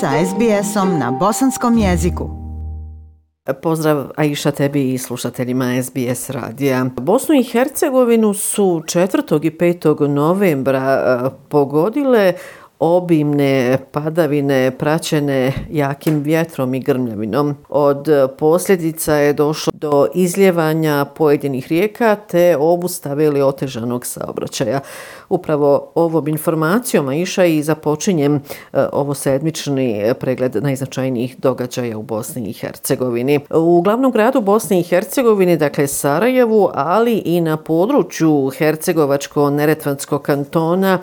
sa SBS-om na bosanskom jeziku. Pozdrav Aisha tebi i slušateljima SBS radija. Bosnu i Hercegovinu su 4. i 5. novembra e, pogodile obimne padavine praćene jakim vjetrom i grmljavinom. Od posljedica je došlo do izljevanja pojedinih rijeka te obustave ili otežanog saobraćaja. Upravo ovom informacijom iša i započinjem e, ovo sedmični pregled najznačajnijih događaja u Bosni i Hercegovini. U glavnom gradu Bosne i Hercegovine, dakle Sarajevu, ali i na području Hercegovačko-Neretvanskog kantona,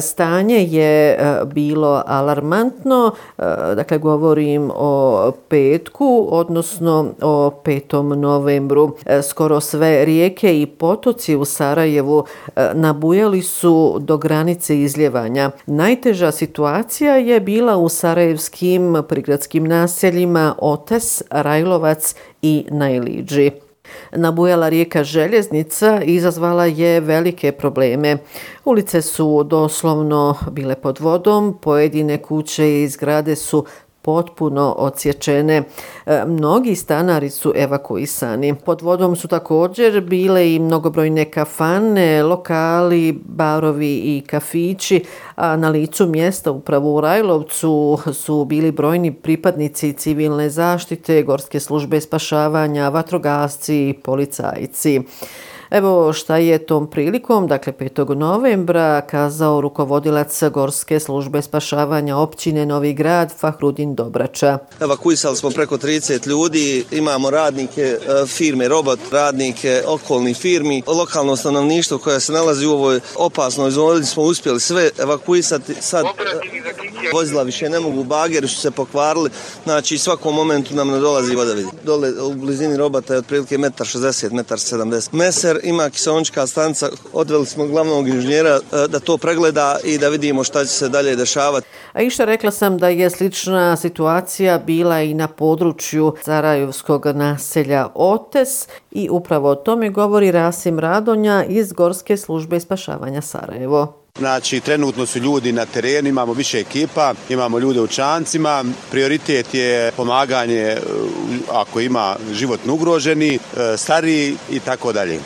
stanje je e, bilo alarmantno. E, dakle, govorim o petku, odnosno o 5. novembru. Skoro sve rijeke i potoci u Sarajevu nabujali su su do granice izljevanja. Najteža situacija je bila u sarajevskim prigradskim naseljima Otes, Rajlovac i Najliđi. Nabujala rijeka Željeznica izazvala je velike probleme. Ulice su doslovno bile pod vodom, pojedine kuće i zgrade su potpuno odsječene. E, mnogi stanari su evakuisani. Pod vodom su također bile i mnogobrojne kafane, lokali, barovi i kafići, a na licu mjesta upravo u Rajlovcu su bili brojni pripadnici civilne zaštite, gorske službe spašavanja, vatrogasci i policajci. Evo šta je tom prilikom, dakle 5. novembra, kazao rukovodilac Gorske službe spašavanja općine Novi grad Fahrudin Dobrača. Evakuisali smo preko 30 ljudi, imamo radnike e, firme Robot, radnike okolnih firmi, lokalno stanovništvo koje se nalazi u ovoj opasnoj zoni smo uspjeli sve evakuisati. Sad e, vozila više ne mogu, bageri su se pokvarili, znači svakom momentu nam ne dolazi voda vidi. Dole u blizini robota je otprilike 1,60 m, 1,70 m. Meser ima kisonička stanca, odveli smo glavnog inženjera e, da to pregleda i da vidimo šta će se dalje dešavati. A išta rekla sam da je slična situacija bila i na području Zarajevskog naselja Otes i upravo o tome govori Rasim Radonja iz Gorske službe spašavanja Sarajevo. Znači, trenutno su ljudi na terenu, imamo više ekipa, imamo ljude u čancima. Prioritet je pomaganje e, ako ima životno ugroženi, e, stariji i tako dalje.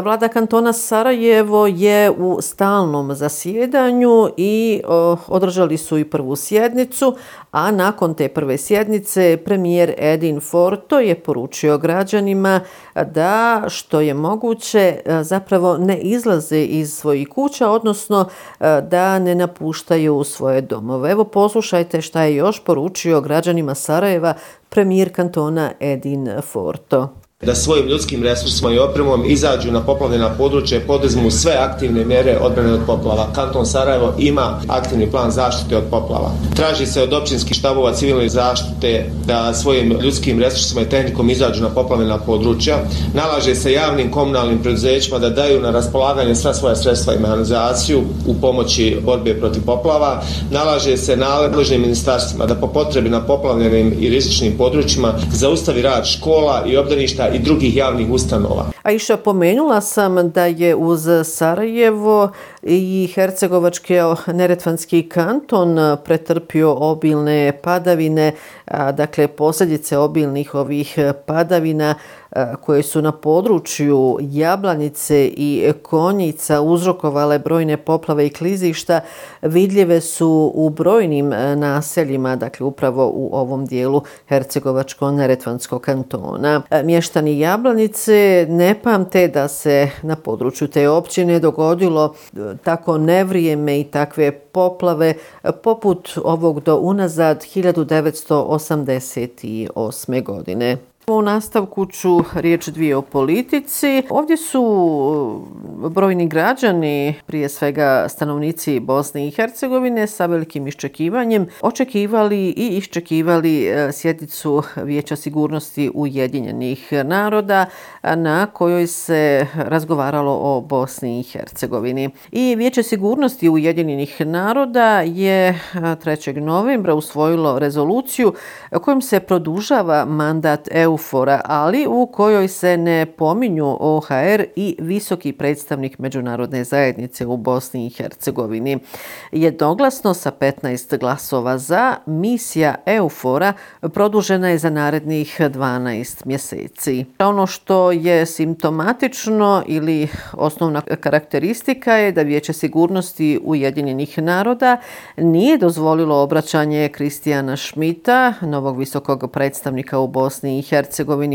Vlada kantona Sarajevo je u stalnom zasjedanju i održali su i prvu sjednicu, a nakon te prve sjednice premijer Edin Forto je poručio građanima da što je moguće e, zapravo ne izlaze iz svojih kuća, odnosno e, da ne napuštaju svoje domove. Evo poslušajte šta je još poručio građanima Sarajeva premijer kantona Edin Forto da svojim ljudskim resursima i opremom izađu na poplavljena područje, podezmu sve aktivne mjere odbrane od poplava. Kanton Sarajevo ima aktivni plan zaštite od poplava. Traži se od općinskih štabova civilne zaštite da svojim ljudskim resursima i tehnikom izađu na poplavljena područja. Nalaže se javnim komunalnim preduzećima da daju na raspolaganje sva svoja sredstva i mehanizaciju u pomoći borbe protiv poplava. Nalaže se nadležnim ministarstvima da po potrebi na poplavljenim i rizičnim područjima zaustavi rad škola i obdaništa i drugih javnih ustanova. A iša pomenula sam da je uz Sarajevo i Hercegovački neretvanski kanton e, pretrpio obilne padavine, a, dakle posljedice obilnih ovih e, padavina e, koje su na području Jablanice i Konjica uzrokovale brojne poplave i klizišta, vidljive su u brojnim naseljima, dakle upravo u ovom dijelu Hercegovačko-Neretvanskog kantona. Mještani Jablanice ne pamte da se na području te općine dogodilo tako nevrijeme i takve poplave poput ovog do unazad 1988. godine. U nastavku ću riječ dvije o politici. Ovdje su e, brojni građani, prije svega stanovnici Bosne i Hercegovine, sa velikim iščekivanjem očekivali i iščekivali e, sjednicu Vijeća sigurnosti Ujedinjenih naroda na kojoj se razgovaralo o Bosni i Hercegovini. I Vijeće sigurnosti Ujedinjenih naroda je e, 3. Novembra usvojilo rezoluciju kojom se produžava mandat EU Eufora, ali u kojoj se ne pominju OHR i visoki predstavnik međunarodne zajednice u Bosni i Hercegovini. Jednoglasno sa 15 glasova za, misija Eufora produžena je za narednih 12 mjeseci. Ono što je simptomatično ili osnovna karakteristika je da Vijeće sigurnosti Ujedinjenih naroda nije dozvolilo obraćanje Kristijana Šmita, novog visokog predstavnika u Bosni i Hercegovini,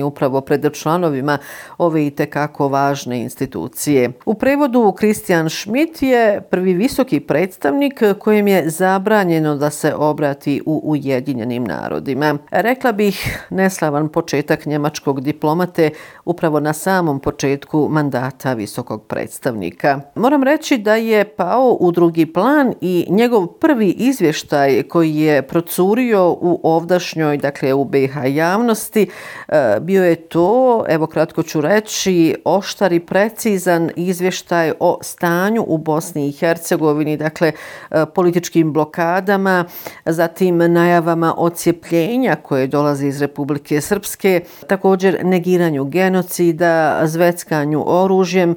upravo pred članovima ove i tekako važne institucije. U prevodu Kristijan Schmidt je prvi visoki predstavnik kojem je zabranjeno da se obrati u Ujedinjenim narodima. Rekla bih neslavan početak njemačkog diplomate upravo na samom početku mandata visokog predstavnika. Moram reći da je pao u drugi plan i njegov prvi izvještaj koji je procurio u ovdašnjoj, dakle u BiH javnosti, E, bio je to, evo kratko ću reći, oštar i precizan izvještaj o stanju u Bosni i Hercegovini, dakle e, političkim blokadama, zatim najavama ocijepljenja koje dolaze iz Republike Srpske, također negiranju genocida, zveckanju oružjem, e,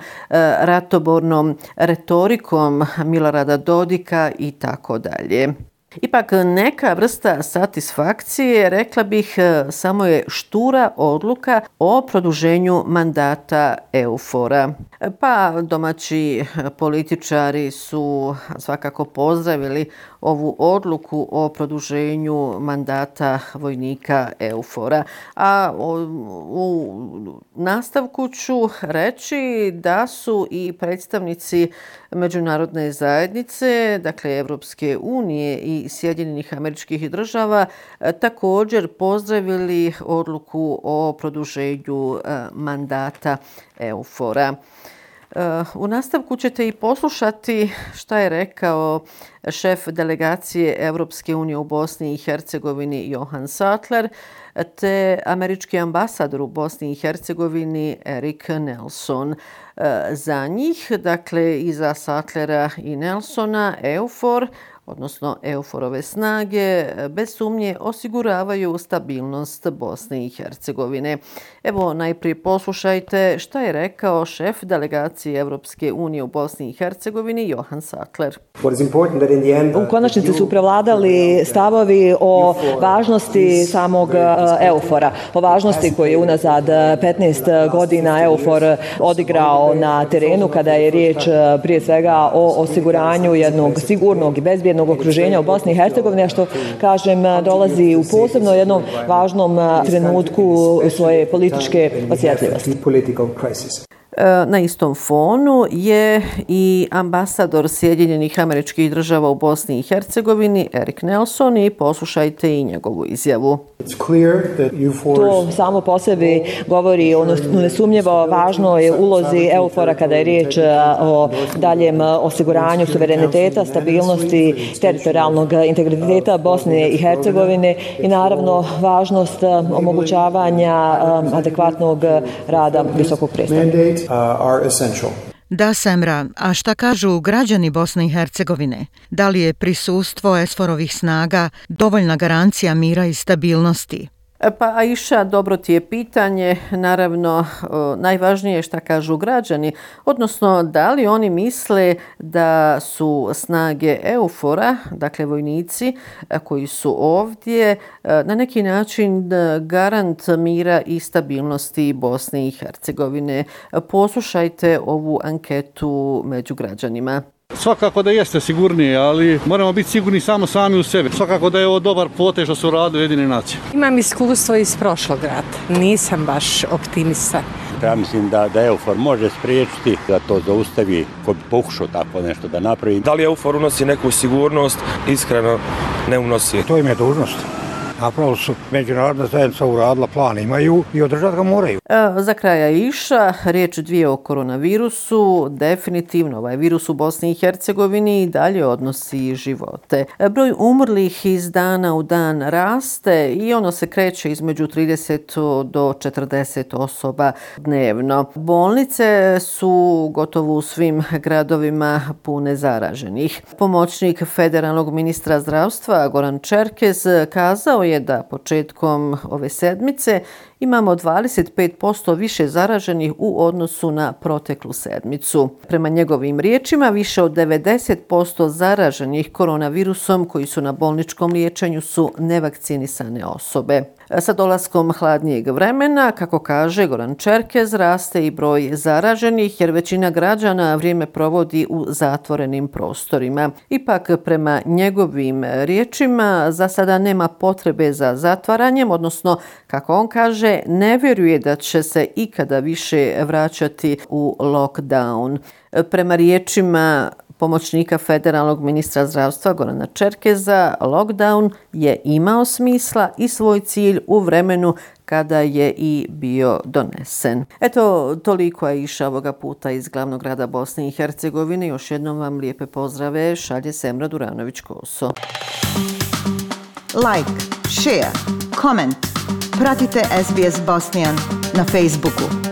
ratobornom retorikom Milorada Dodika i tako dalje. Ipak neka vrsta satisfakcije, rekla bih, e, samo je štura odluka o produženju mandata Eufora. E, pa domaći e, političari su svakako pozdravili ovu odluku o produženju mandata vojnika Eufora. A u nastavku ću reći da su i predstavnici međunarodne zajednice, dakle Evropske unije i Sjedinjenih američkih država, e, također pozdravili odluku o produženju e, mandata Eufora. E, u nastavku ćete i poslušati šta je rekao šef delegacije Evropske unije u Bosni i Hercegovini Johan Sattler te američki ambasador u Bosni i Hercegovini Erik Nelson. Za njih, dakle i za Sattlera i Nelsona, EUFOR odnosno euforove snage, bez sumnje osiguravaju stabilnost Bosne i Hercegovine. Evo najprije poslušajte šta je rekao šef delegacije Evropske unije u Bosni i Hercegovini Johan Sackler. U konačnici su prevladali stavovi o važnosti samog e, eufora, o važnosti koji je unazad 15 godina eufor odigrao na terenu kada je riječ e, prije svega o osiguranju jednog sigurnog i bezbjednog jednog okruženja u Bosni i Hercegovini, što, kažem, dolazi u posebno jednom važnom trenutku svoje političke osjetljivosti. E, na istom fonu je i ambasador Sjedinjenih američkih država u Bosni i Hercegovini, Erik Nelson, i poslušajte i njegovu izjavu. To samo po sebi govori o nesumnjevo važnoj ulozi Eufora kada je riječ e, o daljem osiguranju suvereniteta, stabilnosti, teritorijalnog integriteta Bosne i Hercegovine i naravno važnost e, omogućavanja adekvatnog rada visokog predstavnika. Uh, are essential. Da, Semra, a šta kažu građani Bosne i Hercegovine? Da li je prisustvo esforovih snaga dovoljna garancija mira i stabilnosti? E, pa Aisha, dobro ti je pitanje. Naravno, najvažnije je šta kažu građani, odnosno da li oni misle da su snage Eufora, dakle vojnici e, koji su ovdje, e, na neki način garant mira i stabilnosti Bosne i Hercegovine. Poslušajte ovu anketu među građanima. Svakako da jeste sigurnije, ali moramo biti sigurni samo sami u sebi. Svakako da je ovo dobar pote što su radili jedine nacije. Imam iskustvo iz prošlog rata. Nisam baš optimista. Ja mislim da, da EUFOR može spriječiti da to zaustavi ko bi pokušao tako nešto da napravi. Da li EUFOR unosi neku sigurnost? Iskreno ne unosi. To im je dužnost napravo su međunarodna zajednica uradila plan imaju i održati ga moraju. E, za kraja iša, riječ dvije o koronavirusu, definitivno ovaj virus u Bosni i Hercegovini i dalje odnosi živote. E, broj umrlih iz dana u dan raste i ono se kreće između 30 do 40 osoba dnevno. Bolnice su gotovo u svim gradovima pune zaraženih. Pomoćnik federalnog ministra zdravstva Goran Čerkez kazao je je da početkom ove sedmice imamo 25% više zaraženih u odnosu na proteklu sedmicu. Prema njegovim riječima, više od 90% zaraženih koronavirusom koji su na bolničkom liječenju su nevakcinisane osobe. Sa dolaskom hladnijeg vremena, kako kaže Goran Čerkez, raste i broj zaraženih jer većina građana vrijeme provodi u zatvorenim prostorima. Ipak, prema njegovim riječima, za sada nema potrebe za zatvaranjem, odnosno, kako on kaže, ne vjeruje da će se ikada više vraćati u lockdown. Prema riječima pomoćnika federalnog ministra zdravstva Gorana Čerkeza, lockdown je imao smisla i svoj cilj u vremenu kada je i bio donesen. Eto, toliko je iša ovoga puta iz glavnog grada Bosne i Hercegovine. Još jednom vam lijepe pozdrave. Šalje Semra Duranović-Koso. Like, share, comment. Pratite SBS Bosnian na Facebooku.